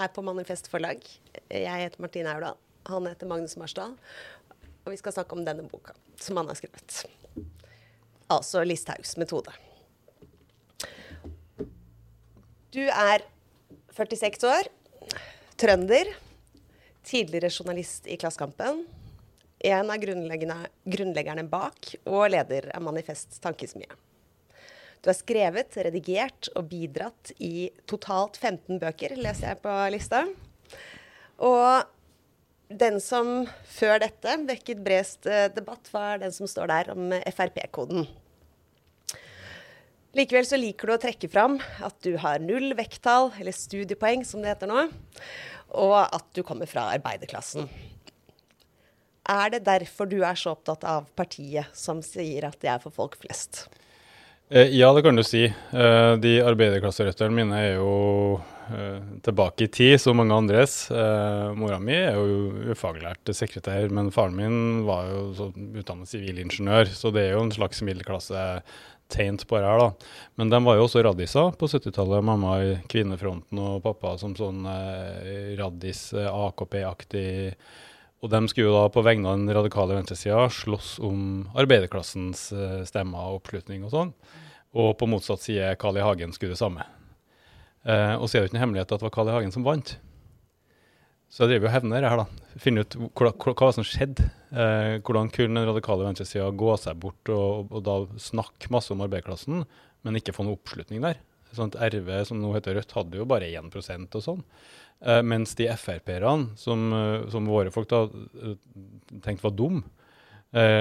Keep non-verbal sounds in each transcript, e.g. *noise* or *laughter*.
er på Manifest forlag. Jeg heter Martine Aurdal. Han heter Magnus Marsdal. Og vi skal snakke om denne boka som han har skrevet. Altså Listhaugs metode. Du er 46 år, trønder, tidligere journalist i Klassekampen. En av grunnleggerne, bak og leder av Manifest Tankesmie. Du har skrevet, redigert og bidratt i totalt 15 bøker, leser jeg på lista. Og den som før dette vekket bredest eh, debatt, var den som står der om Frp-koden. Likevel så liker du å trekke fram at du har null vekttall, eller studiepoeng som det heter nå, og at du kommer fra arbeiderklassen. Er det derfor du er så opptatt av partiet som sier at det er for folk flest? Eh, ja, det kan du si. Eh, de arbeiderklasserøttene mine er jo eh, tilbake i tid, som mange andres. Mora mi er jo ufaglært sekretær, men faren min var jo utdannet sivilingeniør, så det er jo en slags middelklassetegn på det her, da. Men de var jo også raddiser på 70-tallet. Mamma i Kvinnefronten og pappa som sånn raddis, AKP-aktig og de skulle jo da på vegne av den radikale venstresida slåss om arbeiderklassens uh, stemmer og oppslutning og sånn. Og på motsatt side Carl I. Hagen skulle det samme. Eh, og så er det jo ikke noen hemmelighet at det var Carl I. Hagen som vant. Så jeg driver og hevner her, da. Finne ut hva, hva som skjedde. Eh, hvordan kunne den radikale venstresida gå seg bort og, og, da snakke masse om arbeiderklassen, men ikke få noe oppslutning der. Sånn at RV, som nå heter Rødt, hadde jo bare 1% og sånn. Uh, mens de Frp-erne, som, uh, som, våre folk da uh, tenkte var dum,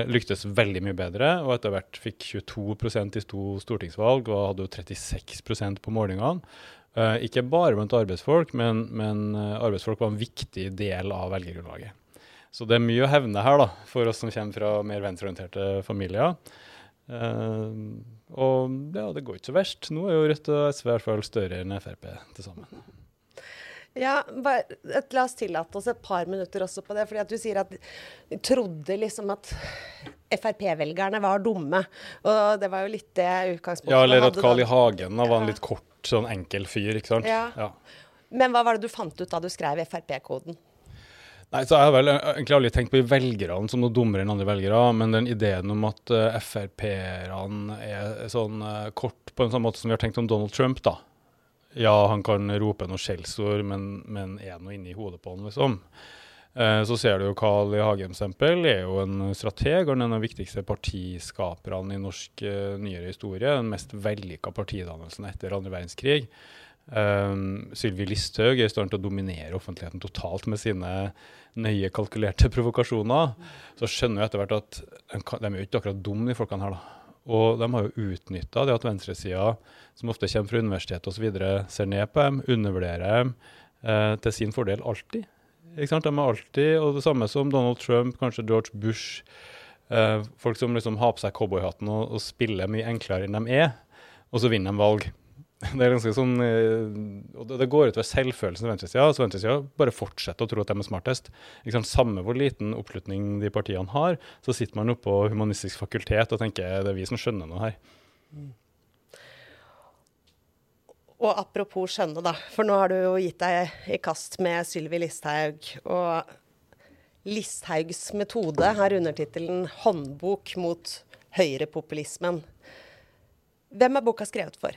lyktes veldig mye bedre. Og etter hvert fikk 22% i to stortingsvalg og hadde jo 36% på målingene. ikke bare blant arbeidsfolk, men, men arbeidsfolk var en viktig del av velgergrunnlaget. Så det er mye å hevne her da, for oss som kommer fra mer venstreorienterte familier. og ja, det går ikke så verst. Nå er jo Rødt og SV i hvert fall større enn Frp til sammen. Ja, bare, La oss tillate oss et par minutter også på det. fordi at Du sier at du trodde liksom at Frp-velgerne var dumme. Og det var jo litt det utgangspunktet Ja, eller at Carl I. Hagen da, var en litt kort, sånn enkel fyr, ikke sant. Ja. ja. Men hva var det du fant ut da du skrev Frp-koden? Nei, så Jeg har vel egentlig aldri tenkt på velgerne som noe dummere enn andre velgere, men den ideen om at uh, Frp-erne er sånn uh, kort på en sånn måte som vi har tenkt om Donald Trump, da. Ja, han kan rope noe skjellsord, men, men er noe inni hodet på han, liksom? Eh, så ser du jo Carl I. Hagen eksempel, er jo en strateg og en av de viktigste partiskaperne i norsk uh, nyere historie. Den mest vellykka partidannelsen etter andre verdenskrig. Um, Sylvi Listhaug er i stand til å dominere offentligheten totalt med sine nøye kalkulerte provokasjoner. Så skjønner jeg etter hvert at de, de er jo ikke akkurat dumme, de folkene her. da. Og de har jo utnytta det at venstresida, som ofte kommer fra universitetet osv., ser ned på dem, undervurderer dem eh, til sin fordel alltid. Ikke sant? De er alltid, og det samme som Donald Trump, kanskje George Bush. Eh, folk som liksom har på seg cowboyhatten og, og spiller mye enklere enn de er, og så vinner de valg. *laughs* Det er ganske sånn, eh, og det går utover selvfølelsen til venstresida. Så venstresida bare fortsetter å tro at de er smartest. Samme hvor liten oppslutning de partiene har, så sitter man oppe på Humanistisk fakultet og tenker det er vi som skjønner noe her. Mm. Og apropos skjønne, da. For nå har du jo gitt deg i kast med Sylvi Listhaug. Og Listhaugs metode har undertittelen 'Håndbok mot høyrepopulismen'. Hvem er boka skrevet for?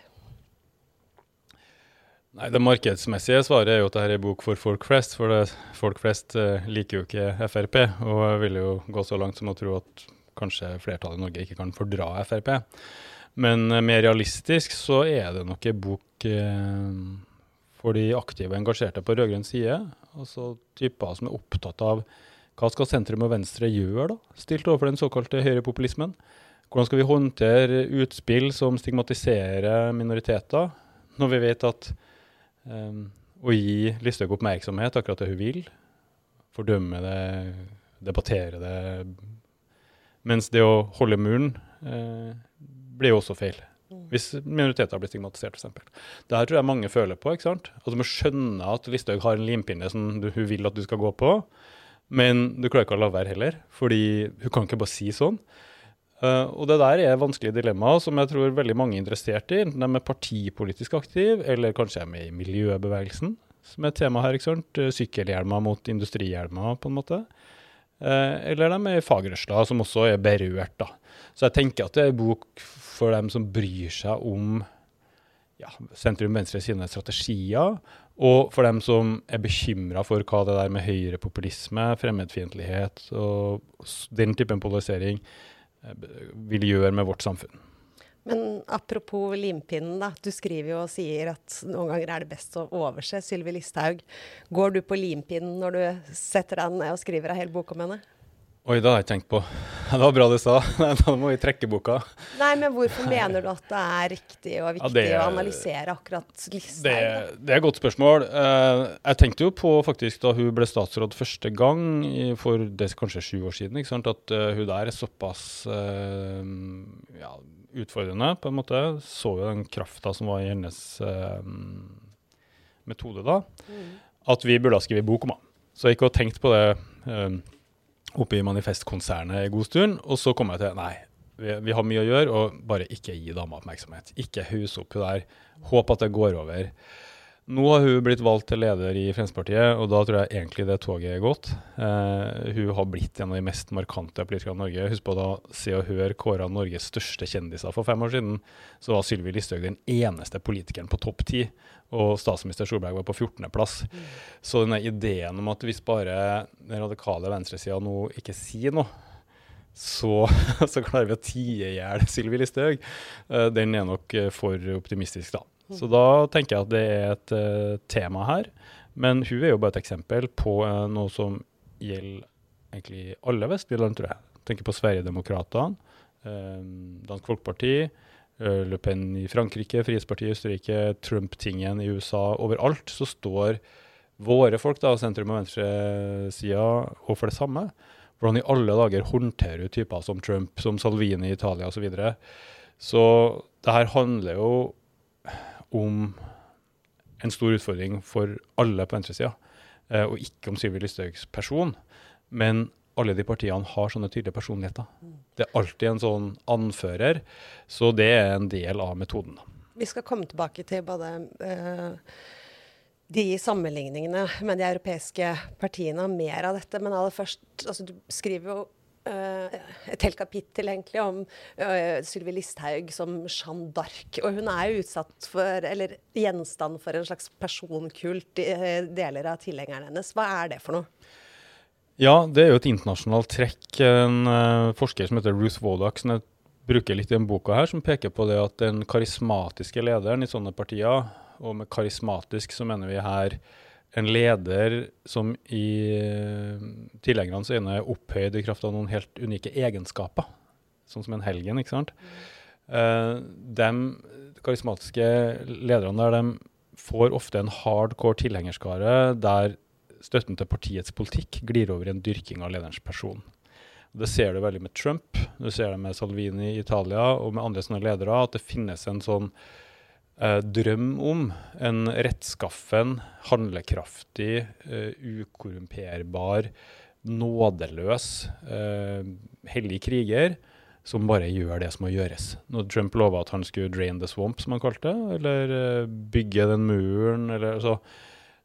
Nei, Det markedsmessige svaret er jo at dette er bok for folk flest. For det, folk flest eh, liker jo ikke Frp, og vil jo gå så langt som å tro at kanskje flertallet i Norge ikke kan fordra Frp. Men eh, mer realistisk så er det nok en bok eh, for de aktive og engasjerte på rød-grønn side. Altså typer som er opptatt av hva skal sentrum og venstre gjøre, da, stilt overfor den såkalte høyrepopulismen. Hvordan skal vi håndtere utspill som stigmatiserer minoriteter, når vi vet at Um, å gi Listhaug oppmerksomhet, akkurat det hun vil. Fordømme det, debattere det. Mens det å holde muren eh, blir jo også feil. Mm. Hvis minoriteter blir stigmatisert, f.eks. Det her tror jeg mange føler på. ikke sant? Altså, Du må skjønne at Listhaug har en limpinne som du, hun vil at du skal gå på, men du klarer ikke å la være heller. fordi hun kan ikke bare si sånn. Uh, og det der er vanskelige dilemmaer som jeg tror veldig mange er interessert i. Enten de er partipolitisk aktive, eller kanskje er med i miljøbevegelsen. som er tema her. ikke sant? Sykkelhjelmer mot industrihjelmer, på en måte. Uh, eller de er i fagrørsla, som også er berørt. da. Så jeg tenker at det er en bok for dem som bryr seg om ja, sentrum-venstre sine strategier, og for dem som er bekymra for hva det der med høyrepopulisme, fremmedfiendtlighet og den typen polarisering vil gjøre med vårt samfunn. Men apropos limpinnen, da. Du skriver jo og sier at noen ganger er det best å overse Sylvi Listhaug. Går du på limpinnen når du setter deg ned og skriver ei hel bok om henne? Oi, det har jeg ikke tenkt på. *laughs* Det var bra du sa. *laughs* Da må vi trekke boka. Nei, men hvorfor mener du at det er riktig og viktig ja, det, å analysere akkurat Listhaug? Det, det, er et godt spørsmål. Eh, jeg tenkte jo på faktisk da hun ble statsråd første gang for det kanskje sju år siden, at eh, hun der er såpass eh, ja, utfordrende, på en måte. Så jo den krafta som var i hennes metode da. Mm. At vi burde ha skrevet bok om henne. Så jeg gikk og tenkte på det oppe i Manifestkonsernet en god stund, og så kom jeg til nei, vi, vi, har mye å gjøre, og bare ikke gi dama oppmerksomhet. Ikke hus opp hun der. Håp at det går over. Nå har hun blitt valgt til leder i Fremskrittspartiet, og da tror jeg egentlig det toget er gått. Eh, hun har blitt en av de mest markante politikerne i Norge. Husk på da Se og Hør kåra Norges største kjendiser for fem år siden. Så var Sylvi Listhaug den eneste politikeren på topp ti, og statsminister Solberg var på 14.-plass. Mm. Så denne ideen om at hvis bare den radikale venstresida nå ikke sier noe, så, *laughs* så, klarer vi å tie i hjel Sylvi Listhaug. Eh, den er nok eh, for optimistisk, da. Så da tenker jeg at det er et uh, tema her. Men hun er jo bare et eksempel på uh, noe som gjelder egentlig alle vestlige land, tror jeg. Tenker på Sverigedemokraterna, uh, Dansk Folkeparti, uh, Le Pen i Frankrike, Frihetspartiet i Østerrike, Trump-tingen i USA. Overalt så står våre folk, da, sentrum- og venstresida, og for det samme. Hvordan i alle dager håndterer du typer som Trump, som Salvini i Italia osv. Så, videre. så det her handler jo om en stor utfordring for alle på venstresida, eh, og ikke om Sylvi Listhaugs person. Men alle de partiene har sånne tydelige personligheter. Det er alltid en sånn anfører, så det er en del av metoden. Vi skal komme tilbake til både uh, de sammenligningene med de europeiske partiene og mer av dette. Men aller først, altså, du skriver jo et helt kapittel egentlig om uh, Sylvi Listhaug som Jeanne d'Arc. Og hun er jo utsatt for, eller gjenstand for en slags personkult i uh, deler av tilhengerne hennes. Hva er det for noe? Ja, det er jo et internasjonalt trekk. En forsker som heter Ruth Wodak, som jeg bruker litt i den boka her, som peker på det at den karismatiske lederen i sånne partier, og med karismatisk så mener vi her en leder som i uh, tilhengernes øyne er opphøyd i kraft av noen helt unike egenskaper, sånn som en helgen, ikke sant. Uh, de karismatiske lederne der, de får ofte en hardcore tilhengerskare der støtten til partiets politikk glir over i en dyrking av lederens person. Det ser du veldig med Trump, du ser det med Salvini i Italia og med andre sånne ledere, at det finnes en sånn eh, drøm om en rettskaffen, handlekraftig, eh, ukorrumperbar, nådeløs, eh, hellig kriger som bare gjør det som må gjøres. Når Trump lova at han skulle 'drain the swamp', som han kalte det, eller eh, bygge den muren, eller så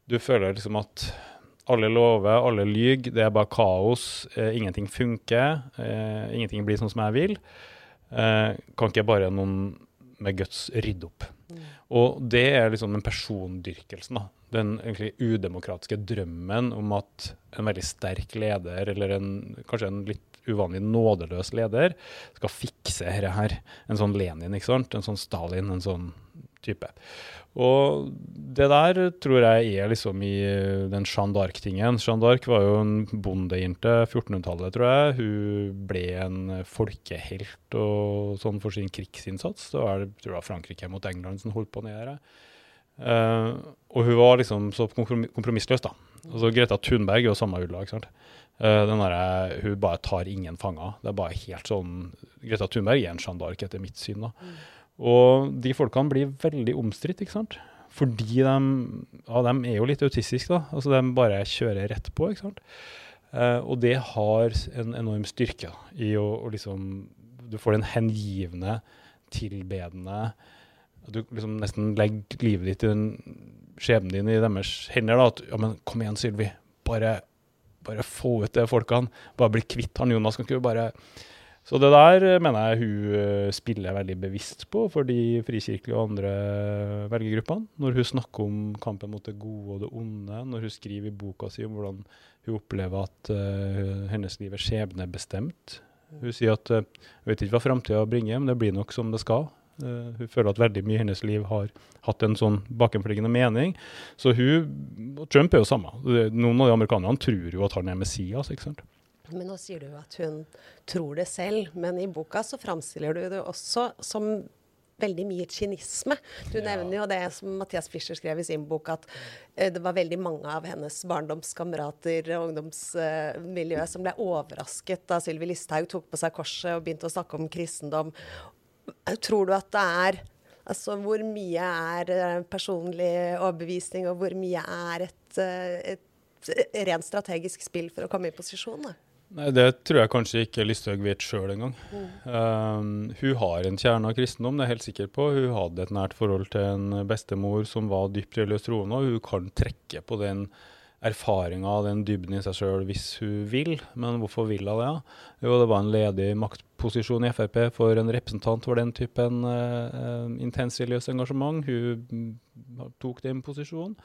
Du føler liksom at alle lover, alle lyver, det er bare kaos, eh, ingenting funker, eh, ingenting blir sånn som jeg vil. Eh, kan ikke bare noen med guts rydde opp? Og det er liksom den persondyrkelsen. da. Den egentlig udemokratiske drømmen om at en veldig sterk leder, eller en, kanskje en litt uvanlig nådeløs leder, skal fikse dette her. En sånn Lenin, ikke sant? En sånn Stalin, en sånn type. Og det der tror jeg er liksom i eh, den Jeanne d'Arc-tingen. Jeanne d'Arc var jo en bondejente 1400-tallet, tror jeg. Hun ble en folkehelt og sånn for sin krigsinnsats. Det var, jeg tror var Frankrike mot England som holdt på nede. Uh, og hun var liksom så kompromissløs, da. Altså Greta Thunberg er jo samme ulla. ikke sant? Uh, den der, hun bare tar ingen fanger. Det er bare helt sånn Greta Thunberg er en Jeanne d'Arc etter mitt syn. da. Mm. Og de folkene blir veldig omstridt, ikke sant. Fordi de, ja, de er jo litt autistiske, da. Altså de bare kjører rett på, ikke sant. Uh, og det har en enorm styrke i å, å liksom Du får den hengivne, tilbedende du liksom nesten legger livet ditt i skjebnen din i deres hender. da, at ja, men kom igjen, Sylvi. Bare, bare få ut de folkene. Bare bli kvitt han Jonas. Kan ikke du bare så det der mener jeg hun eh, spiller veldig bevisst på for de frikirkelige og andre velgergruppene. Når hun snakker om kampen mot det gode og det onde, når hun skriver i boka si om hvordan hun opplever at uh, hennes liv er skjebnebestemt. Hun sier at uh, jeg vet ikke hva framtida bringer, men det blir nok som det skal. Uh, hun føler at veldig mye i hennes liv har hatt en sånn bakenforliggende mening. Så hun og Trump er jo samme. Noen av de amerikanerne tror jo at han er Messias. ikke sant? Men nå sier du at hun tror det selv, men i boka så framstiller du det også som veldig mye kynisme. Du ja. nevner jo det som Mathias Fischer skrev i sin bok, at uh, det var veldig mange av hennes barndomskamerater og ungdomsmiljø som ble overrasket da Sylvi Listhaug tok på seg korset og begynte å snakke om kristendom. Tror du at det er Altså hvor mye er uh, personlig overbevisning, og hvor mye er et, uh, et rent strategisk spill for å komme i posisjon? Da? Nei, Det tror jeg kanskje ikke Listhaug vet sjøl engang. Mm. Um, hun har en kjerne av kristendom, det er jeg helt sikker på. Hun hadde et nært forhold til en bestemor som var dypt religiøst troende, og hun kan trekke på den erfaringa av den dybden i seg sjøl hvis hun vil. Men hvorfor vil hun det? Jo, det var en ledig maktposisjon i Frp for en representant for den typen uh, intens engasjement. Hun tok den posisjonen.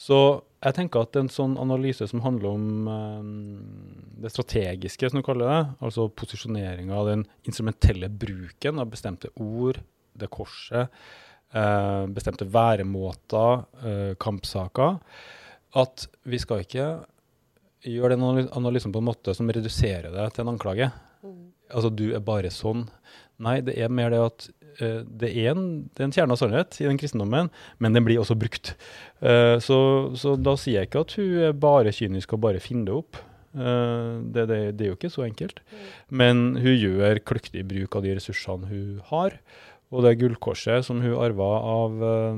Så jeg tenker at en sånn analyse som handler om uh, det strategiske, som du kaller det, altså posisjoneringa av den instrumentelle bruken av bestemte ord, det korset, uh, bestemte væremåter, uh, kampsaker, at vi skal ikke gjøre den analysen på en måte som reduserer det til en anklage. Mm. Altså du er bare sånn. Nei, det er mer det at uh, det, er en, det, er en, kjerne av sannhet i den kristendommen, men den blir også brukt. Uh, så, så, da sier jeg ikke at hun er bare kynisk og bare finner det opp. Uh, det, det, det, er jo ikke så enkelt. Mm. Men hun gjør kløktig bruk av de ressursene hun har. Og det gullkorset som hun arva av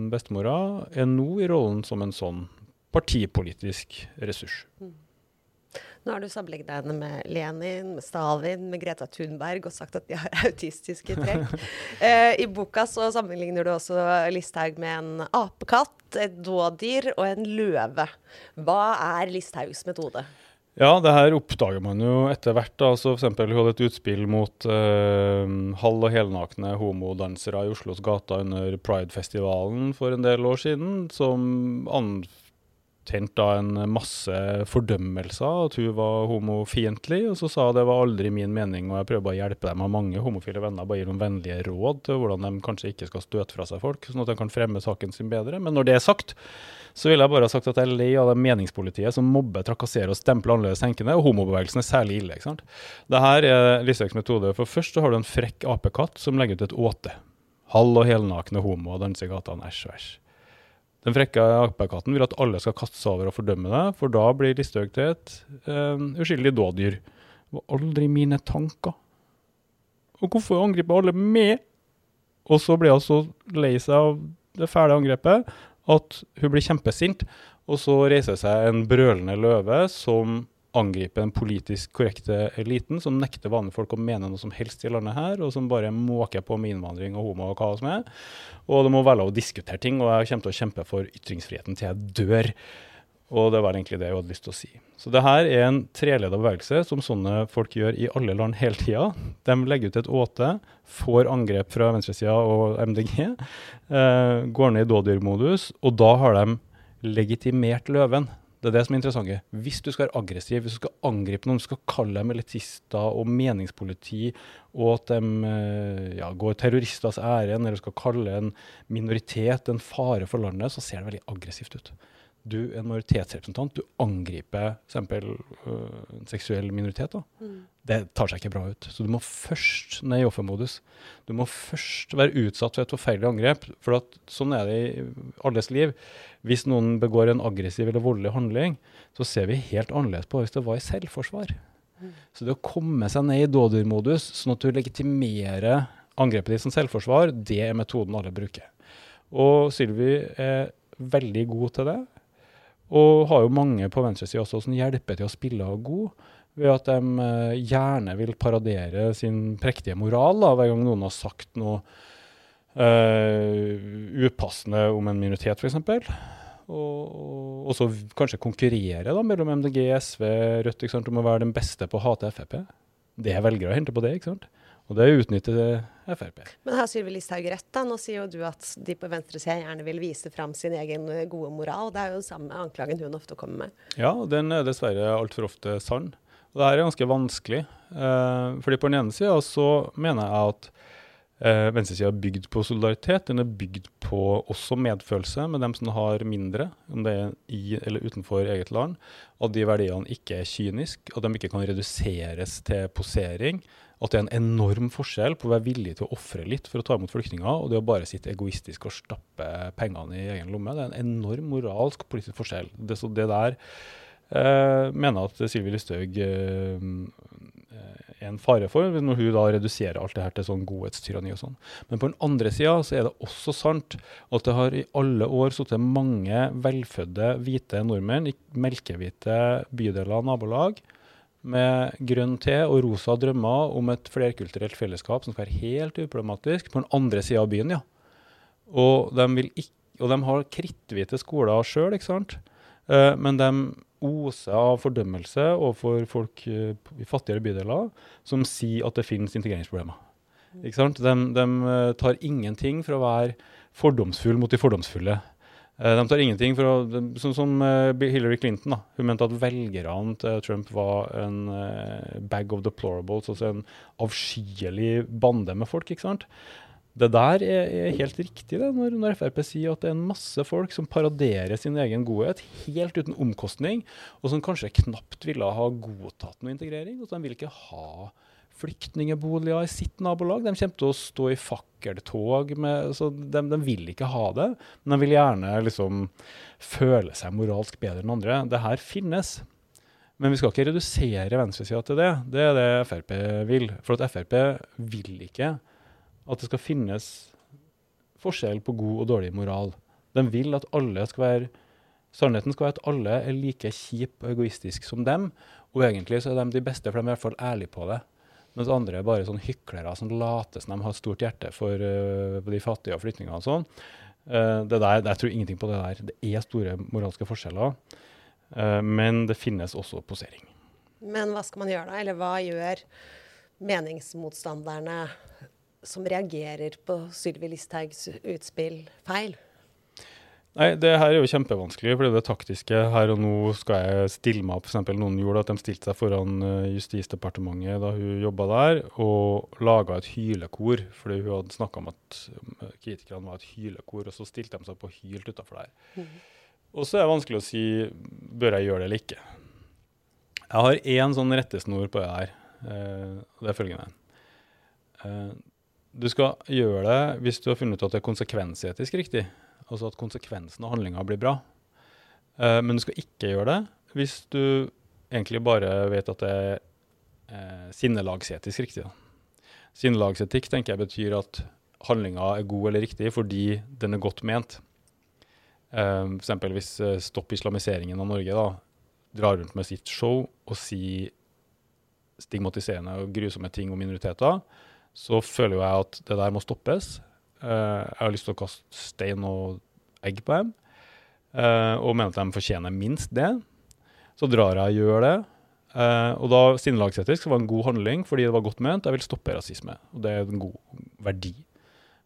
bestemora, er nå i rollen som en sånn partipolitisk ressurs. Mm. Nå har du sammenlignet deg med Lenin, med Stalin, med Greta Thunberg og sagt at de har *laughs* autistiske trekk. *laughs* eh, I boka så sammenligner du også Listhaug med en apekatt, et dådyr og en løve. Hva er Listhaugs metode? Ja, det her oppdager man jo etter hvert. da, så eksempel, Hun hadde et utspill mot eh, halv- og helnakne homodansere i Oslos gater under Pride-festivalen for en del år siden, som anførte tent da en masse fordømmelser, at hun var homofiendtlig. Og så sa hun det var aldri min mening, og jeg prøver bare å hjelpe dem av mange homofile venner. Bare gi noen vennlige råd til hvordan de kanskje ikke skal støte fra seg folk, sånn at de kan fremme saken sin bedre. Men når det er sagt, så vil jeg bare ha sagt at jeg er lei av det meningspolitiet som mobber, trakasserer og stempler annerledes tenkende, og homobevegelsen er særlig ille. ikke sant? Dette er Listhaugs metode. For først så har du en frekk apekatt som legger ut et åte. Halv og helnakne homo og danser i gatene. Æsj og æsj. Den frekke apekatten vil at alle skal kaste seg over og fordømme deg, for da blir Listhaug til et uh, uskyldig dådyr. Det var aldri mine tanker. Og hvorfor angriper alle meg? Og så blir hun så lei seg av det fæle angrepet at hun blir kjempesint. Og så reiser seg en brølende løve som angripe den politisk korrekte eliten, som nekter vanlige folk å mene noe som helst i landet her, og som bare måker på med innvandring og homo og hva som er. Og det må være lov å diskutere ting, og jeg kommer til å kjempe for ytringsfriheten til jeg dør. Og det var egentlig det jeg hadde lyst til å si. Så det her er en treleda bevegelse som sånne folk gjør i alle land hele tida. De legger ut et åte, får angrep fra venstresida og MDG, eh, går ned i dådyrmodus, og da har de legitimert løven. Det er det som er interessant. Hvis du skal være aggressiv, hvis du skal angripe noen, du skal kalle dem elitister og meningspoliti, og at de eh, ja, går terroristers ærend, eller skal kalle en minoritet en fare for landet, så ser det veldig aggressivt ut du er en majoritetsrepresentant, du angriper f.eks. Uh, en seksuell minoritet, mm. det tar seg ikke bra ut. Så du må først ned i offermodus. Du må først være utsatt for et forferdelig angrep. For at, sånn er det i alles liv. Hvis noen begår en aggressiv eller voldelig handling, så ser vi helt annerledes på hvis det var i selvforsvar. Mm. Så det å komme seg ned i dådyrmodus, sånn at du legitimerer angrepet ditt som selvforsvar, det er metoden alle bruker. Og Sylvi er veldig god til det. Og har jo mange på venstresida også som hjelper til å spille av god, ved at de uh, gjerne vil paradere sin prektige moral da, hver gang noen har sagt noe uh, upassende om en minoritet, f.eks. Og, og så kanskje konkurrere da, mellom MDG, SV, Rødt ikke sant, om å være den beste på å hate Frp. Det er velgere hente på det. ikke sant? Og det utnytter Frp. Men her sier vi Listhaug rett? da? Nå sier jo du at de på venstresida gjerne vil vise fram sin egen gode moral. Det er jo den samme anklagen hun ofte kommer med. Ja, den er dessverre altfor ofte sann. Og det her er ganske vanskelig. Eh, fordi på den ene sida så mener jeg at eh, venstresida er bygd på solidaritet. Den er bygd på også medfølelse med dem som har mindre, om det er i eller utenfor eget land. At de verdiene ikke er kyniske, at de ikke kan reduseres til posering. At det er en enorm forskjell på å være villig til å ofre litt for å ta imot flyktninger, og det å bare sitte egoistisk og stappe pengene i egen lomme. Det er en enorm moralsk og politisk forskjell. Det, så det der eh, mener at Sylvi Listhaug eh, er en fare for, når hun da reduserer alt det her til sånn godhetstyranni og sånn. Men på den andre sida så er det også sant at det har i alle år sittet mange velfødde hvite nordmenn i melkehvite bydeler og nabolag med grønn te og rosa drømmer om et flerkulturelt fellesskap som skal være helt uproblematisk på den andre sida av byen. ja. Og de, ikke, og de har kritthvite skoler sjøl, ikke sant. Uh, men de oser av fordømmelse overfor folk uh, i fattigere bydeler som sier at det finnes integreringsproblemer. Ikke sant? De, de uh, tar ingenting for å være fordomsfull mot de fordomsfulle. Eh, de tar ingenting for å, Sånn som Hillary Clinton. da, Hun mente at velgerne til Trump var en uh, bag of deplorables, altså en avskyelig bande med folk. ikke sant? Det der er, er helt riktig det, når, når, Frp sier at det er en masse folk som paraderer sin egen godhet helt uten omkostning, og som kanskje knapt ville ha godtatt noe integrering. og De vil ikke ha flyktningboliger i sitt nabolag. De kommer til å stå i fakkeltog. Med, så de, de, vil ikke ha det, men de vil gjerne liksom føle seg moralsk bedre enn andre. Det her finnes. Men vi skal ikke redusere venstresida til det. Det er det Frp vil. For at Frp vil ikke at det skal finnes forskjell på god og dårlig moral. De vil at alle skal være Sannheten skal være at alle er like kjip og egoistiske som dem. Og egentlig så er de de beste, for de er i hvert fall ærlige på det. Mens andre er bare sånn hyklere som later som de har stort hjerte for uh, de fattige og flyktningene og sånn. Uh, det der, Jeg tror ingenting på det der. Det er store moralske forskjeller. Uh, men det finnes også posering. Men hva skal man gjøre da? Eller hva gjør meningsmotstanderne som reagerer på Sylvi Listhaugs utspill, feil? Nei, Det her er jo kjempevanskelig, for det taktiske her og nå skal jeg stille meg opp. F.eks. noen gjorde at de stilte seg foran eh, Justisdepartementet da hun jobba der, og laga et hylekor. Fordi hun hadde snakka om at eh, kritikerne var et hylekor, og så stilte de seg opp og hylte utafor der. Mm. Og så er det vanskelig å si bør jeg gjøre det eller ikke. Jeg har én sånn rettesnor på det her, eh, det er følgende. Du skal gjøre det hvis du har funnet ut at det er konsekvensetisk riktig. Altså at konsekvensen av handlinga blir bra. Uh, men du skal ikke gjøre det hvis du egentlig bare vet at det er uh, sinnelagsetisk riktig. Sinnelagsetikk tenker jeg betyr at handlinga er god eller riktig fordi den er godt ment. Uh, F.eks. hvis uh, Stopp islamiseringen av Norge da, drar rundt med sitt show og sier stigmatiserende og grusomme ting om minoriteter, så føler jo jeg at det der må stoppes. Uh, jeg har lyst til å kaste stein og egg på dem, uh, og mener at de fortjener minst det. Så drar jeg og gjør det. Uh, og da sinnelagsetisk var det en god handling fordi det var godt ment. Jeg vil stoppe rasisme, og det er en god verdi.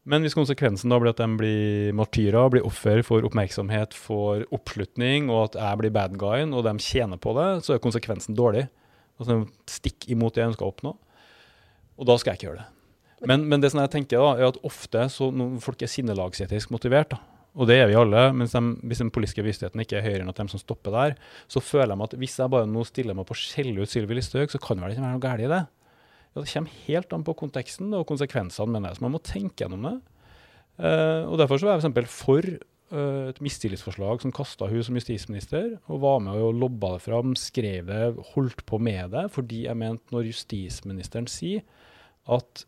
Men hvis konsekvensen da blir at de blir martyrer, blir offer for oppmerksomhet, for oppslutning, og at jeg blir bad guyen, og de tjener på det, så er konsekvensen dårlig. Altså Stikk imot det jeg ønsker å oppnå. Og da skal jeg ikke gjøre det. Men, men det som jeg tenker da, er at ofte så når folk er sinnelagsetisk motivert, da, og det er vi alle, men de, hvis den politiske bevisstheten ikke er høyere enn at de som stopper der, så føler de at hvis jeg bare nå stiller meg på å skjelle ut Sylvi Listhaug, så kan vel ikke være noe galt i det. Ja, det kommer helt an på konteksten og konsekvensene, mener jeg. Så man må tenke gjennom det. Uh, og Derfor så var jeg f.eks. for uh, et mistillitsforslag som kasta hun som justisminister, og var med og lobba det fram, skrev det, holdt på med det, fordi jeg mente når justisministeren sier at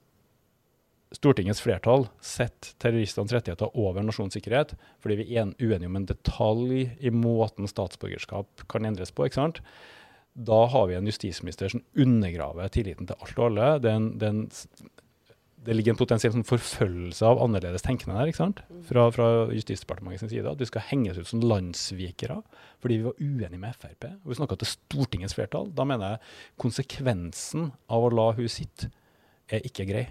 Stortingets flertall setter terroristenes rettigheter over nasjonssikkerhet fordi vi er uenige om en detalj i måten statsborgerskap kan endres på. ikke sant? Da har vi en justisminister som undergraver tilliten til alt og alle. Det er en, det er ligger en potensiell sånn forfølgelse av annerledes tenkende der, ikke sant? Fra, fra Justisdepartementets side. At vi skal henges ut som landssvikere fordi vi var uenige med Frp. Og vi snakka til Stortingets flertall. Da mener jeg konsekvensen av å la hun sitte er ikke grei.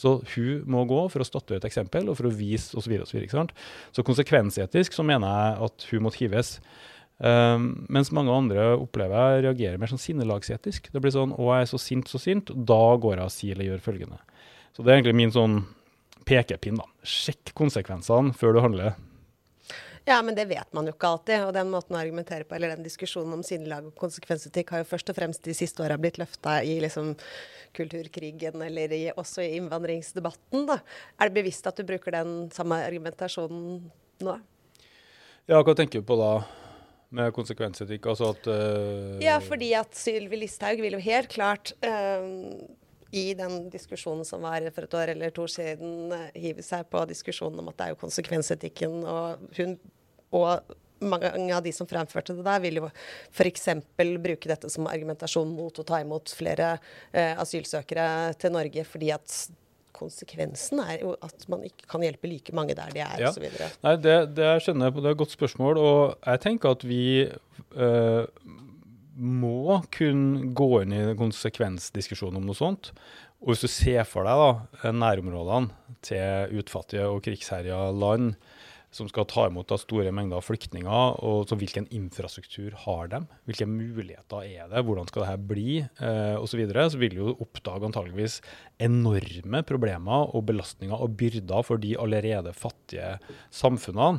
Så hun må gå for å statuere et eksempel og for å vise osv. Så, videre, så, så konsekvensetisk så mener jeg at hun måtte hives. Um, mens mange andre opplever jeg reagerer mer sånn sinnelagsetisk. Det blir sånn 'Å, jeg er så sint, så sint', da går jeg og sier eller gjør følgende. Så det er egentlig min sånn pekepinn. da. Sjekk konsekvensene før du handler. Ja, men det vet man jo ikke alltid. Og den måten å argumentere på, eller den diskusjonen om sinnelag og konsekvensetikk har jo først og fremst de siste åra blitt løfta i liksom kulturkrigen eller i, også i innvandringsdebatten. da. Er det bevisst at du bruker den samme argumentasjonen nå? Ja, hva tenker du på da? Med konsekvensetikk? Altså at uh, Ja, fordi at Sylvi Listhaug vil jo helt klart uh, i den diskusjonen som var for et år eller to siden, uh, hive seg på diskusjonen om at det er jo konsekvensetikken, og hun og mange av de som fremførte det der, vil jo f.eks. bruke dette som argumentasjon mot å ta imot flere asylsøkere til Norge, fordi at konsekvensen er jo at man ikke kan hjelpe like mange der de er, ja. osv. Nei, det, det skjønner jeg på, det er et godt spørsmål. Og jeg tenker at vi øh, må kunne gå inn i konsekvensdiskusjonen om noe sånt. Og hvis du ser for deg da, nærområdene til utfattige og krigsherja land, som skal ta imot store mengder flyktninger. og så Hvilken infrastruktur har de? Hvilke muligheter er det? Hvordan skal dette bli? Eh, osv. Så, videre. så vil du oppdage antageligvis enorme problemer og belastninger og byrder for de allerede fattige samfunnene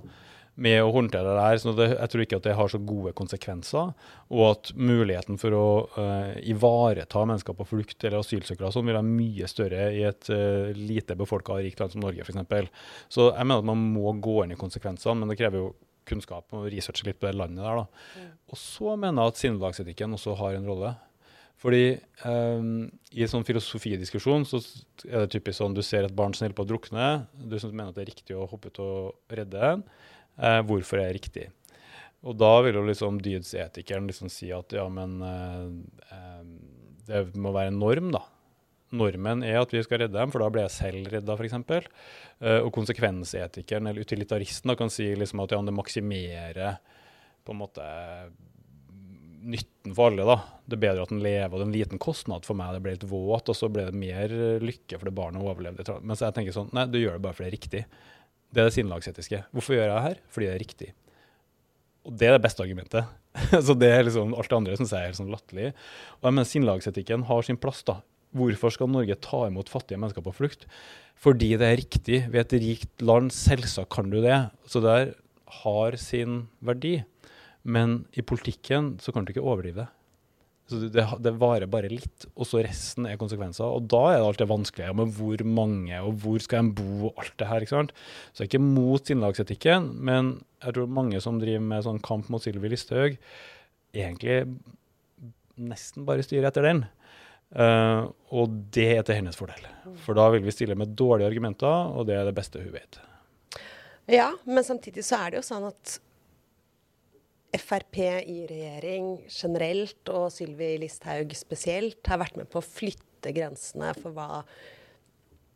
med å håndtere det der. Så det, jeg tror ikke at det har så gode konsekvenser. Og at muligheten for å uh, ivareta mennesker på flukt eller asylsøkere sånn vil være mye større i et uh, lite befolka og rikt land som Norge f.eks. Så jeg mener at man må gå inn i konsekvensene, men det krever jo kunnskap og researche litt på det landet der. da. Mm. Og så mener jeg at sinnelagsetikken også har en rolle. Fordi um, i sånn filosofidiskusjon så er det typisk sånn du ser et barn som holder på å drukne, du mener at det er riktig å hoppe ut og redde en. Eh, hvorfor er riktig? Og da vil jo liksom dydsetikeren liksom si at ja, men eh, eh, det må være en norm, da. Normen er at vi skal redde dem, for da blir jeg selv redda, f.eks. Eh, og konsekvensetikeren eller utilitaristen da, kan si liksom at ja, det maksimerer på en måte nytten for alle. da. Det er bedre at den lever, og det er en liten kostnad for meg. Det ble litt våt, og så ble det mer lykke for det barnet overlevde. Mens jeg tenker sånn, nei, du gjør det bare fordi det er riktig. Det er det sinnelagsetiske. Hvorfor gjør jeg det her? Fordi det er riktig. Og det er det beste argumentet. *laughs* så det er liksom alt det andre syns jeg er helt sånn latterlig. Og jeg mener sinnelagsetikken har sin plass, da. Hvorfor skal Norge ta imot fattige mennesker på flukt? Fordi det er riktig. Vi er et rikt land, selvsagt kan du det. Så det har sin verdi. Men i politikken så kan du ikke overdrive det. Så det, det, varer bare litt, og så resten er konsekvenser. Og da er det alt det vanskelige med hvor mange, og hvor skal en bo, og alt det her. ikke sant? Så jeg er ikke mot sinnelagsetikken, men jeg tror mange som driver med sånn kamp mot Sylvi Listhaug, egentlig nesten bare styrer etter den. Uh, og det er til hennes fordel. For da vil vi stille med dårlige argumenter, og det er det beste hun vet. Ja, men samtidig så er det jo sånn at Frp i regjering generelt, og Sylvi Listhaug spesielt, har vært med på å flytte grensene for hva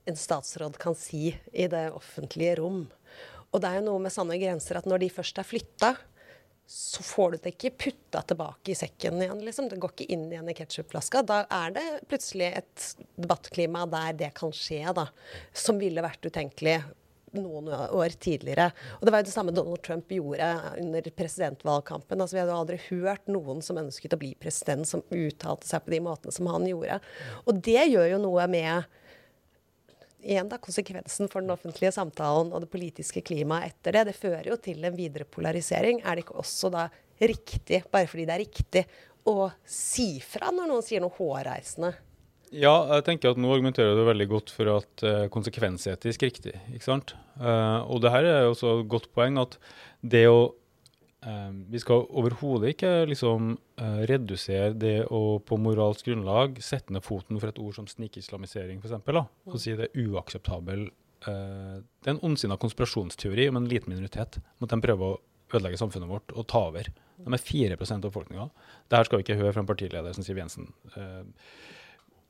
en statsråd kan si i det offentlige rom. Og det er jo noe med sånne grenser at når de først er flytta, så får du det ikke putta tilbake i sekken igjen. Liksom. Det går ikke inn igjen i ketsjupflaska. Da er det plutselig et debattklima der det kan skje, da. Som ville vært utenkelig noen år tidligere. Og Det var jo det samme Donald Trump gjorde under presidentvalgkampen. Altså, vi hadde aldri hørt noen som ønsket å bli president, som uttalte seg på de måtene som han gjorde. Og det gjør jo noe med igjen da, konsekvensen for den offentlige samtalen og det politiske klimaet etter det. Det fører jo til en videre polarisering. Er det ikke også da riktig, bare fordi det er riktig, å si fra når noen sier noe hårreisende? Ja, jeg tenker at nå argumenterer du veldig godt for at uh, konsekvensetisk riktig. ikke sant? Uh, og det her er også et godt poeng at det å uh, Vi skal overhodet ikke liksom redusere det å på moralsk grunnlag sette ned foten for et ord som snikislamisering, f.eks. Og si det er uakseptabel Det er en ondsinna konspirasjonsteori om en liten minoritet. Om At de prøver å ødelegge samfunnet vårt og ta over. De er 4 av befolkninga. Det her skal vi ikke høre fra en partileder som Siv Jensen. Uh,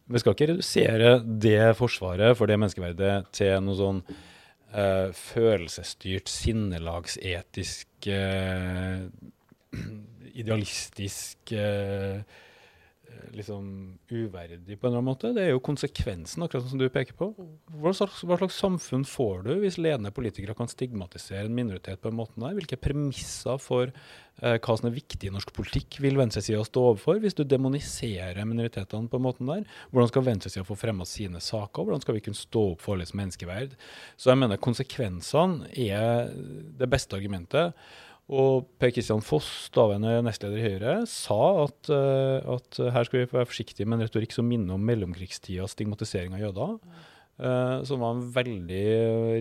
vi skal ikke redusere det forsvaret for det menneskeverdet til noe sånn uh, følelsesstyrt, sinnelagsetisk, uh, *clears throat* idealistisk uh, liksom uverdig på en eller annen måte. Det er jo konsekvensen, akkurat som du peker på. Hva slags, hva slags, samfunn får du hvis ledende politikere kan stigmatisere en minoritet på en måte der? Hvilke premisser for eh, hva som er viktig i norsk politikk vil venstresida stå overfor hvis du demoniserer minoritetene på en måte der? Hvordan skal venstresida få fremma sine saker? Hvordan skal vi kunne stå opp for alles menneskeverd? Så jeg mener konsekvensene er det beste argumentet. Og Per Kristian Foss, daværende nestleder i Høyre, sa at, uh, at, her skal vi være forsiktige med en retorikk som minner om mellomkrigstidas stigmatisering av jøder. Uh, som var en veldig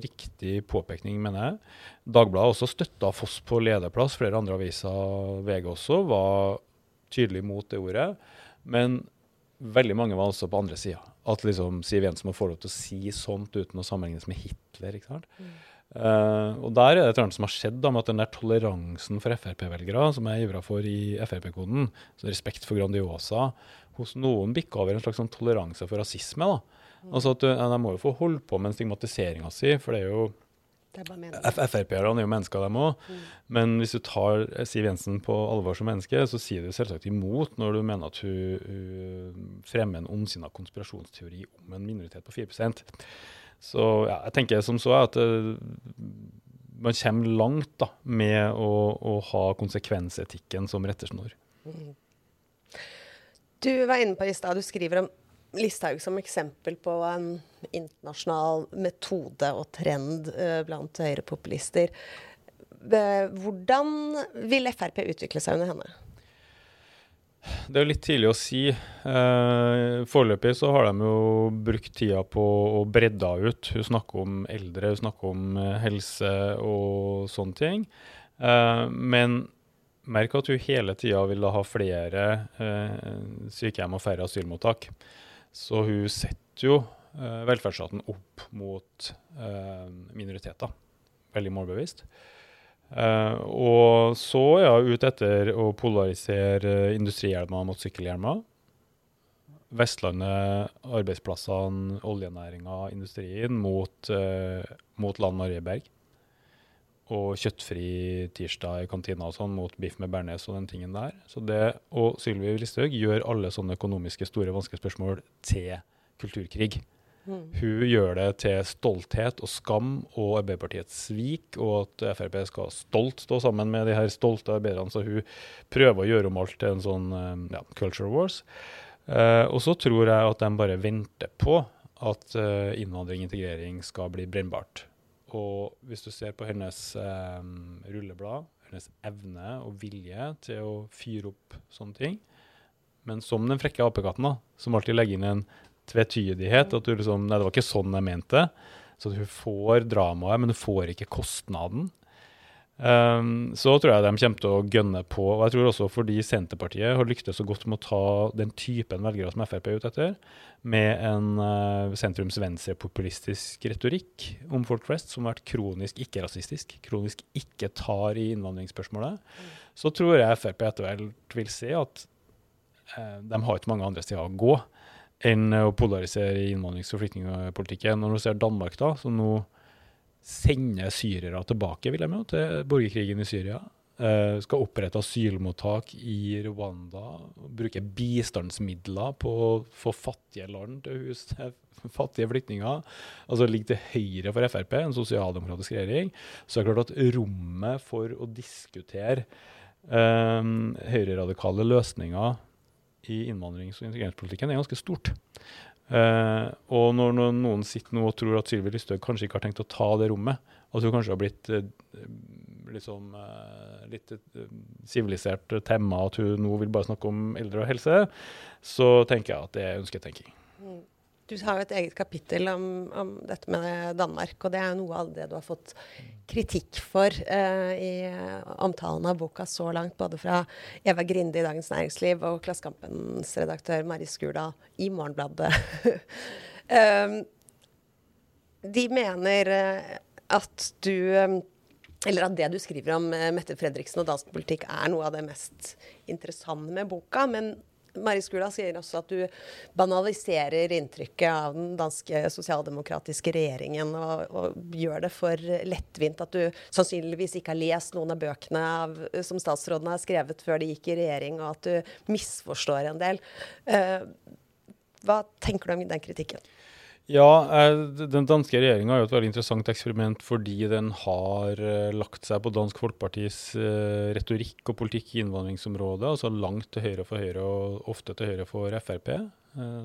riktig påpekning, mener jeg. Dagbladet også støtta Foss på lederplass. Flere andre aviser, VG også, var tydelig mot det ordet. Men veldig mange var altså på andre sida. At liksom Siv Jensen må få lov til å si sånt uten å sammenlignes med Hitler. ikke sant? Mm. Uh, og der er det et eller annet som har skjedd da, med at den der toleransen for Frp-velgere, som jeg ivra for i Frp-koden, respekt for Grandiosa, hos noen bikka over en slags sånn toleranse for rasisme. da. Altså at De må jo få holde på med stigmatiseringa si, for det er jo Frp-erne er jo mennesker, dem òg. Mm. Men hvis du tar Siv Jensen på alvor som menneske, så sier du selvsagt imot når du mener at hun, hun fremmer en ondsinna konspirasjonsteori om en minoritet på 4 så ja, jeg tenker som så at uh, man kommer langt da, med å, å ha konsekvensetikken som rettesnor. Mm. Du var inne på i stad, du skriver om Listhaug som eksempel på en internasjonal metode og trend uh, blant høyrepopulister. Hvordan vil Frp utvikle seg under henne? Det er jo litt tidlig å si. Eh, foreløpig så har de jo brukt tida på å bredde ut. Hun snakker om eldre, hun snakker om eh, helse og sånne ting. Eh, men merk at hun hele tida vil ha flere eh, sykehjem og færre asylmottak. Så hun setter jo eh, velferdsstaten opp mot eh, minoriteter. Veldig målbevisst. Uh, og så er jeg ute etter å polarisere industrihjelmer mot sykkelhjelmer. Vestlandet, arbeidsplassene, oljenæringa, industrien mot, uh, mot Land Marieberg. Og kjøttfri tirsdag i kantina og sånn mot biff med bearnés og den tingen der. Så det og Sylvi Listhaug gjør alle sånne økonomiske store vanskelige spørsmål til kulturkrig. Mm. Hun gjør det til stolthet og skam og Arbeiderpartiets svik, og at Frp skal stolt stå sammen med de her stolte arbeiderne. Så hun prøver å gjøre om alt til en sånn eh, ja, culture wars. Uh, og så tror jeg at de bare venter på at uh, innvandring og integrering skal bli brennbart. Og hvis du ser på hennes um, rulleblad, hennes evne og vilje til å fyre opp sånne ting, men som den frekke apekatten, som alltid legger inn en tvetydighet. At du liksom Nei, det var ikke sånn jeg mente. Så hun får dramaet, men hun får ikke kostnaden. Um, så tror jeg de kommer til å gønne på. Og jeg tror også fordi Senterpartiet har lyktes så godt med å ta den typen velgere som Frp er ute etter, med en uh, sentrums-venstre-populistisk retorikk om folk flest, som har vært kronisk ikke-rasistisk, kronisk ikke tar i innvandringsspørsmålet, så tror jeg Frp etter hvert vil se at uh, de har ikke mange andre steder å gå enn å polarisere innvandrings- og flyktningpolitikken. Når du ser Danmark, da, som nå sender syrere tilbake vil jeg med, til borgerkrigen i Syria. Uh, skal opprette asylmottak i Rwanda. Bruke bistandsmidler på å få fattige land til hus til *laughs* fattige flyktninger. Altså ligger til høyre for Frp, en sosialdemokratisk regjering. Så er det klart at rommet for å diskutere um, høyreradikale løsninger i innvandrings- og integreringspolitikken er ganske stort. Uh, og når, noen sitter nå og tror at Sylvi Listhaug kanskje ikke har tenkt å ta det rommet, at hun kanskje har blitt uh, liksom, uh, litt sivilisert temma, at hun nå vil bare snakke om eldre og helse, så tenker jeg at det er ønsketenking. Mm. Du har jo et eget kapittel om, om, dette med Danmark, og det er noe av det du har fått kritikk for uh, i omtalen av boka så langt, både fra Eva Grinde i Dagens Næringsliv og Klassekampens redaktør Mari Skurdal i Morgenbladet. um, *laughs* de mener uh, at du um, eller at det du skriver om Mette Fredriksen og dansk politikk er noe av det mest interessante med boka. Men Mari Skula sier også at du banaliserer inntrykket av den danske sosialdemokratiske regjeringen og, og gjør det for lettvint. At du sannsynligvis ikke har lest noen av bøkene av, som statsrådene har skrevet før de gikk i regjering, og at du misforstår en del. Uh, hva tenker du om den kritikken? Ja, eh, den danske regjeringa er jo et veldig interessant eksperiment fordi den har eh, lagt seg på Dansk Folkepartis eh, retorikk og politikk i innvandringsområdet, altså langt til høyre for Høyre og ofte til høyre for Frp.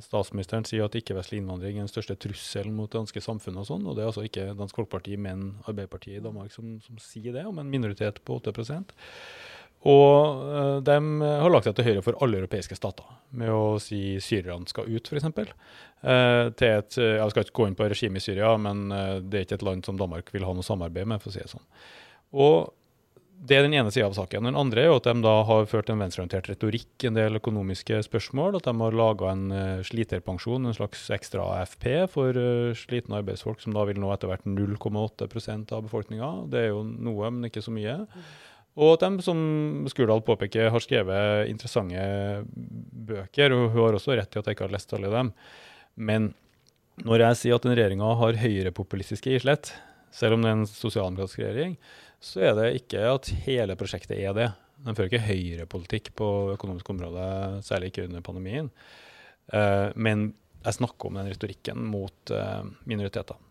Statsministeren sier at ikke-vestlig innvandring er den største trusselen mot det danske samfunnet. og sånn, og Det er altså ikke Dansk Folkeparti, men Arbeiderpartiet i Danmark som, som sier det, om en minoritet på 8 og uh, de har lagt seg til høyre for alle europeiske stater, med å si syrerne skal ut, f.eks. Uh, til et, uh, jeg skal ikke gå inn på regimet i Syria, men uh, det er ikke et land som Danmark vil ha noe samarbeid med, for å si det sånn. Og Det er den ene sida av saken. Den andre er jo at de da har ført en venstreorientert retorikk en del økonomiske spørsmål. At de har laga en sliterpensjon, en slags ekstra AFP for slitne arbeidsfolk, som da vil nå etter hvert 0,8% av befolkninga. Det er jo noe, men ikke så mye. Mm. Og at de, som Skurdal påpeker, har skrevet interessante bøker. Og hun har også rett i at jeg ikke har lest alle dem. Men når jeg sier at den regjeringa har høyrepopulistiske islett, selv om det er en sosialdemokratisk regjering, så er det ikke at hele prosjektet er det. De fører ikke høyrepolitikk på økonomisk område, særlig ikke under pandemien. Uh, men jeg snakker om den retorikken mot minoritetene. minoriteter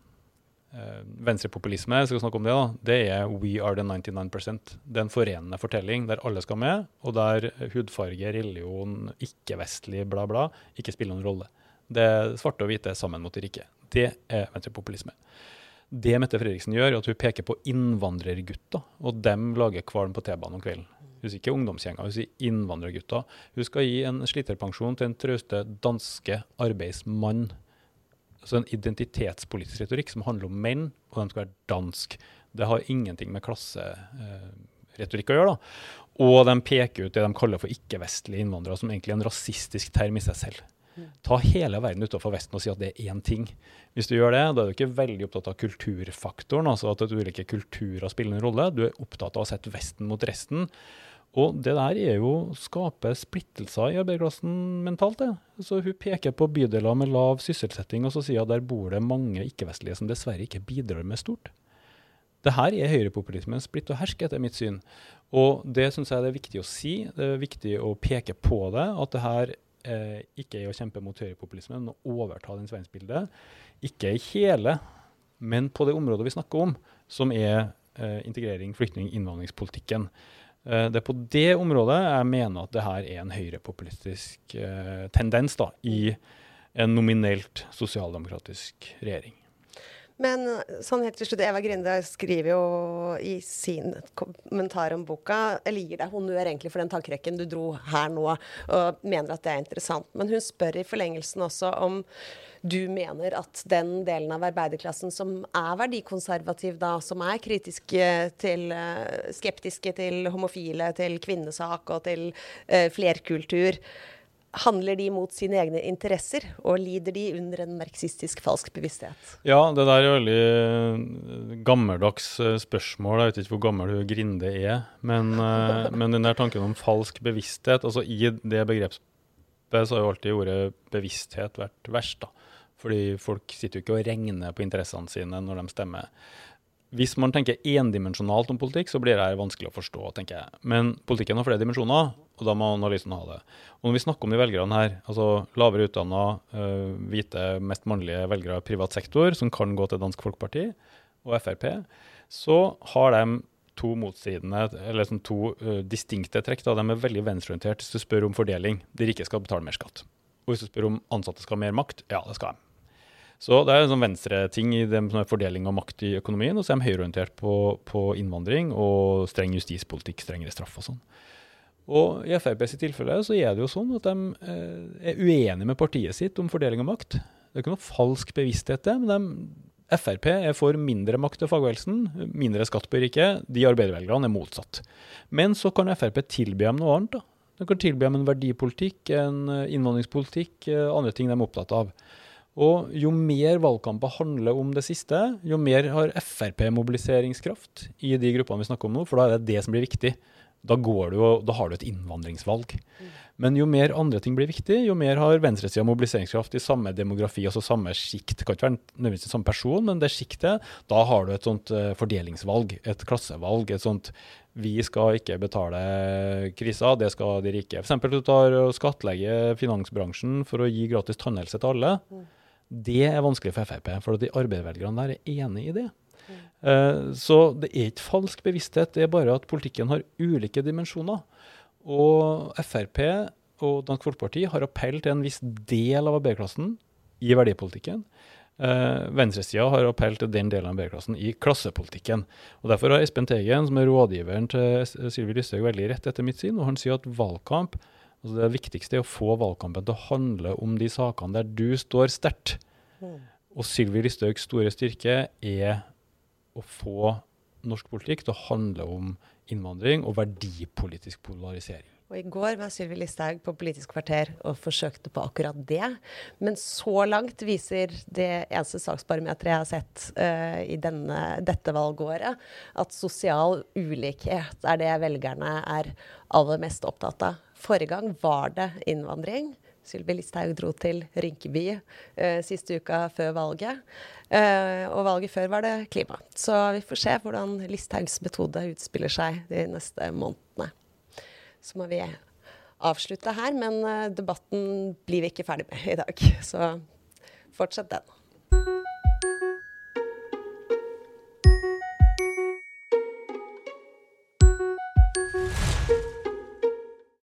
eh, venstrepopulisme, skal snakke om det, da, det er We are the 99 Det er en forenende fortelling der alle skal med, og der hudfarge, religion, ikke-vestlig, bla, bla, ikke spiller noen rolle. Det er svarte og hvite sammen mot de rike. Det er venstrepopulisme. Det Mette Fredriksen gjør, er at hun peker på innvandrergutter, og dem lager kvalm på T-banen om kvelden. Hun sier ikke ungdomsgjenger, hun sier innvandrergutter. Hun skal gi en sliterpensjon til en trauste danske arbeidsmann altså en identitetspolitisk retorikk som handler om menn, og de skal være dansk. Det har ingenting med klasseretorikk å gjøre. da. Og de peker ut det de kaller for ikke-vestlige innvandrere, som egentlig er en rasistisk term i seg selv. Ta hele verden utenfor Vesten og si at det er én ting. Hvis du gjør det, da er du ikke veldig opptatt av kulturfaktoren, altså at ulike kulturer spiller en rolle. Du er opptatt av å sette Vesten mot resten. Og det der er jo å skape splittelser i arbeiderklassen mentalt. det. Så Hun peker på bydeler med lav sysselsetting, og så sier hun der bor det mange ikke-vestlige som dessverre ikke bidrar med stort. Det her er høyrepopulismen splitt og hersk, etter mitt syn. Og det syns jeg det er viktig å si. Det er viktig å peke på det. At det her eh, ikke er å kjempe mot høyrepopulismen, men å overta den verdensbildet. Ikke i hele, men på det området vi snakker om, som er eh, integrering, flyktning, innvandringspolitikken. Eh, det er på det området jeg mener at det her er en høyrepopulistisk eh, tendens da, i en nominelt sosialdemokratisk regjering. Men sånn helt til slutt, Eva Grinde skriver jo i sin kommentar om boka Eller gir deg honnør egentlig for den tankerekken du dro her nå, og mener at det er interessant. Men hun spør i forlengelsen også om du mener at den delen av arbeiderklassen som er verdikonservativ, da, som er kritiske til eh, Skeptiske til homofile, til kvinnesak og til eh, flerkultur, handler de mot sine egne interesser, og lider de under en marxistisk falsk bevissthet? Ja, det der er veldig eh, gammeldags eh, spørsmål. Jeg vet ikke hvor gammel hun Grinde er. Men, eh, men, den der tanken om falsk bevissthet, altså i det begrepet så har jo alltid ordet bevissthet vært verst. da. Fordi folk sitter jo ikke og regner på interessene sine når de stemmer. Hvis man tenker endimensjonalt om politikk, så blir det vanskelig å forstå, tenker jeg. Men politikken har flere dimensjoner, og da må analysen ha det. Og når vi snakker om de velgerne her, altså lavere utdanna, uh, hvite, mest mannlige velgere i privat sektor, som kan gå til Dansk Folkeparti og Frp, så har de to motstridende, eller sånn to uh, distinkte trekk. Da. De er veldig venstreorientert hvis du spør om fordeling. De rike skal betale mer skatt. Og hvis du spør om ansatte skal ha mer makt, ja, det skal de. Så det er en sånn venstre-ting i som er fordeling av makt i økonomien. Og så er de høyreorientert på, på, innvandring og streng justispolitikk, strengere straff og sånn. Og i Frp sitt tilfelle så er det jo sånn at de eh, er uenige med partiet sitt om fordeling av makt. Det er ikke noe falsk bevissthet, det. men de, Frp er for mindre makt til fagbevegelsen, mindre skatt på riket. De arbeidervelgerne er motsatt. Men så kan Frp tilby dem noe annet. da. De kan tilby dem en verdipolitikk, en innvandringspolitikk, eh, andre ting de er opptatt av. Og jo mer valgkamper handler om det siste, jo mer har Frp mobiliseringskraft i de gruppene vi snakker om nå, for da er det det som blir viktig. da, du, da har du et innvandringsvalg. Men jo mer andre ting blir viktig, jo mer har venstresida mobiliseringskraft i samme demografi, altså samme sjikt. Kan ikke være nødvendigvis samme person, men det sjiktet. Da har du et sånt uh, fordelingsvalg, et klassevalg. et sånt vi skal ikke betale krisa, det skal de rike. F.eks. du tar og skattlegger finansbransjen for å gi gratis tannhelse til alle. Mm. Det er vanskelig for Frp, for de arbeidervelgerne der er enig i det. Mm. Uh, så det er ikke falsk bevissthet, det er bare at politikken har ulike dimensjoner. Og Frp og Dansk Folkeparti har appell til en viss del av arbeiderklassen i verdipolitikken. Eh, Venstresida har appell til den delen av arbeiderklassen i klassepolitikken. Og Derfor har Espen Tegen, som er rådgiveren til Sylvi Listhaug, veldig rett etter mitt syn. og Han sier at valgkamp, altså det viktigste er å få valgkampen til å handle om de sakene der du står sterkt. Mm. Og Sylvi Listhaugs store styrke er å få norsk politikk til å handle om innvandring og verdipolitisk polarisering. Og I går var Sylvi Listhaug på Politisk kvarter og forsøkte på akkurat det. Men så langt viser det eneste saksbarometeret jeg har sett uh, i denne, dette valgåret, at sosial ulikhet er det velgerne er aller mest opptatt av. Forrige gang var det innvandring. Sylvi Listhaug dro til Rinkeby eh, siste uka før valget. Eh, og valget før var det klima. Så vi får se hvordan Listhaugs metode utspiller seg de neste månedene så må vi avslutte her. Men eh, debatten blir vi ikke ferdig med i dag. Så fortsett den.